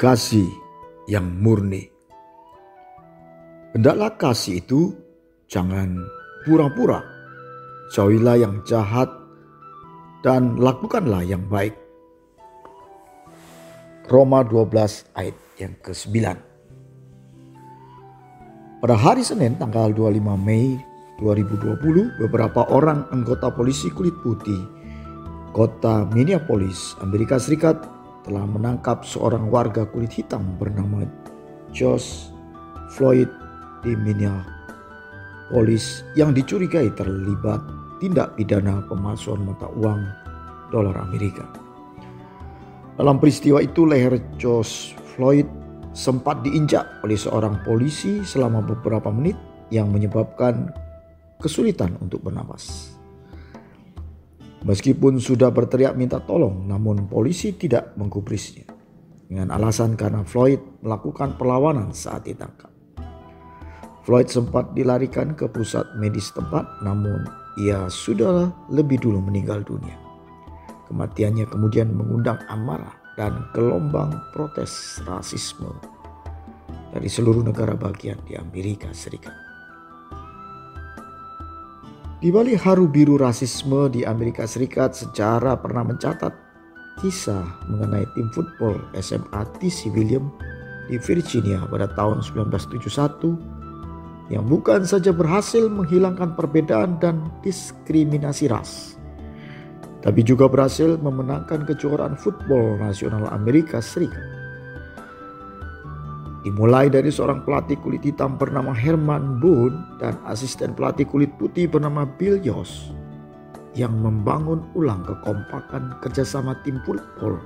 kasih yang murni. Hendaklah kasih itu jangan pura-pura. Jauhilah yang jahat dan lakukanlah yang baik. Roma 12 ayat yang ke-9. Pada hari Senin tanggal 25 Mei 2020, beberapa orang anggota polisi kulit putih kota Minneapolis, Amerika Serikat telah menangkap seorang warga kulit hitam bernama Josh Floyd di Minneapolis yang dicurigai terlibat tindak pidana pemalsuan mata uang dolar Amerika. Dalam peristiwa itu leher Josh Floyd sempat diinjak oleh seorang polisi selama beberapa menit yang menyebabkan kesulitan untuk bernapas. Meskipun sudah berteriak minta tolong, namun polisi tidak menggubrisnya dengan alasan karena Floyd melakukan perlawanan saat ditangkap. Floyd sempat dilarikan ke pusat medis tempat, namun ia sudah lebih dulu meninggal dunia. Kematiannya kemudian mengundang amarah dan gelombang protes rasisme dari seluruh negara bagian di Amerika Serikat. Di balik haru biru rasisme di Amerika Serikat, sejarah pernah mencatat kisah mengenai tim football SMA TC William di Virginia pada tahun 1971 yang bukan saja berhasil menghilangkan perbedaan dan diskriminasi ras, tapi juga berhasil memenangkan kejuaraan football nasional Amerika Serikat. Dimulai dari seorang pelatih kulit hitam bernama Herman Boone dan asisten pelatih kulit putih bernama Bill Yost yang membangun ulang kekompakan kerjasama tim football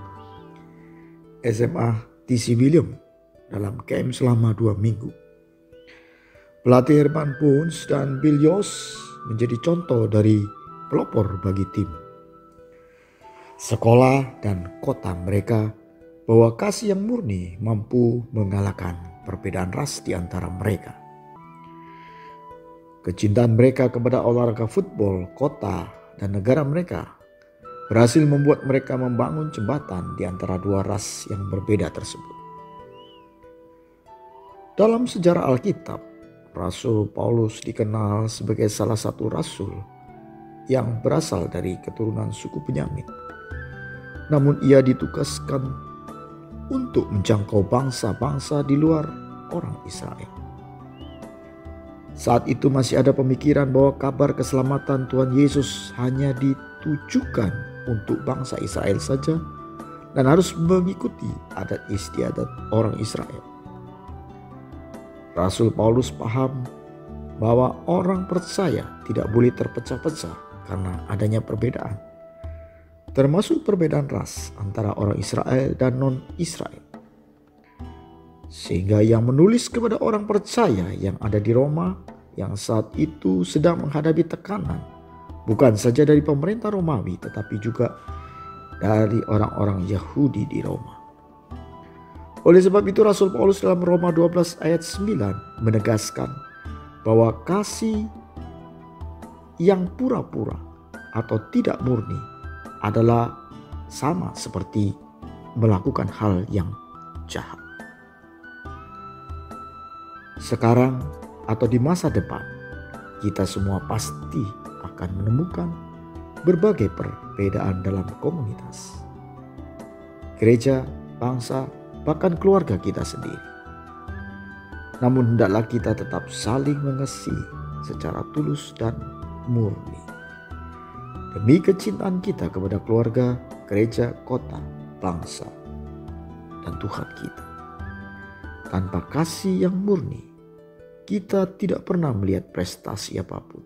SMA TC William dalam camp selama dua minggu. Pelatih Herman Boone dan Bill Yost menjadi contoh dari pelopor bagi tim. Sekolah dan kota mereka bahwa kasih yang murni mampu mengalahkan perbedaan ras di antara mereka. Kecintaan mereka kepada olahraga football, kota, dan negara mereka berhasil membuat mereka membangun jembatan di antara dua ras yang berbeda tersebut. Dalam sejarah Alkitab, Rasul Paulus dikenal sebagai salah satu rasul yang berasal dari keturunan suku Benyamin. Namun ia ditugaskan untuk menjangkau bangsa-bangsa di luar orang Israel. Saat itu masih ada pemikiran bahwa kabar keselamatan Tuhan Yesus hanya ditujukan untuk bangsa Israel saja dan harus mengikuti adat istiadat orang Israel. Rasul Paulus paham bahwa orang percaya tidak boleh terpecah-pecah karena adanya perbedaan termasuk perbedaan ras antara orang Israel dan non-Israel. Sehingga yang menulis kepada orang percaya yang ada di Roma yang saat itu sedang menghadapi tekanan bukan saja dari pemerintah Romawi tetapi juga dari orang-orang Yahudi di Roma. Oleh sebab itu Rasul Paulus dalam Roma 12 ayat 9 menegaskan bahwa kasih yang pura-pura atau tidak murni adalah sama seperti melakukan hal yang jahat. Sekarang atau di masa depan, kita semua pasti akan menemukan berbagai perbedaan dalam komunitas, gereja, bangsa, bahkan keluarga kita sendiri. Namun, hendaklah kita tetap saling mengasihi secara tulus dan murni demi kecintaan kita kepada keluarga, gereja, kota, bangsa, dan Tuhan kita. Tanpa kasih yang murni, kita tidak pernah melihat prestasi apa pun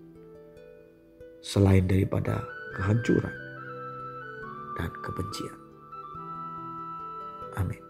selain daripada kehancuran dan kebencian. Amin.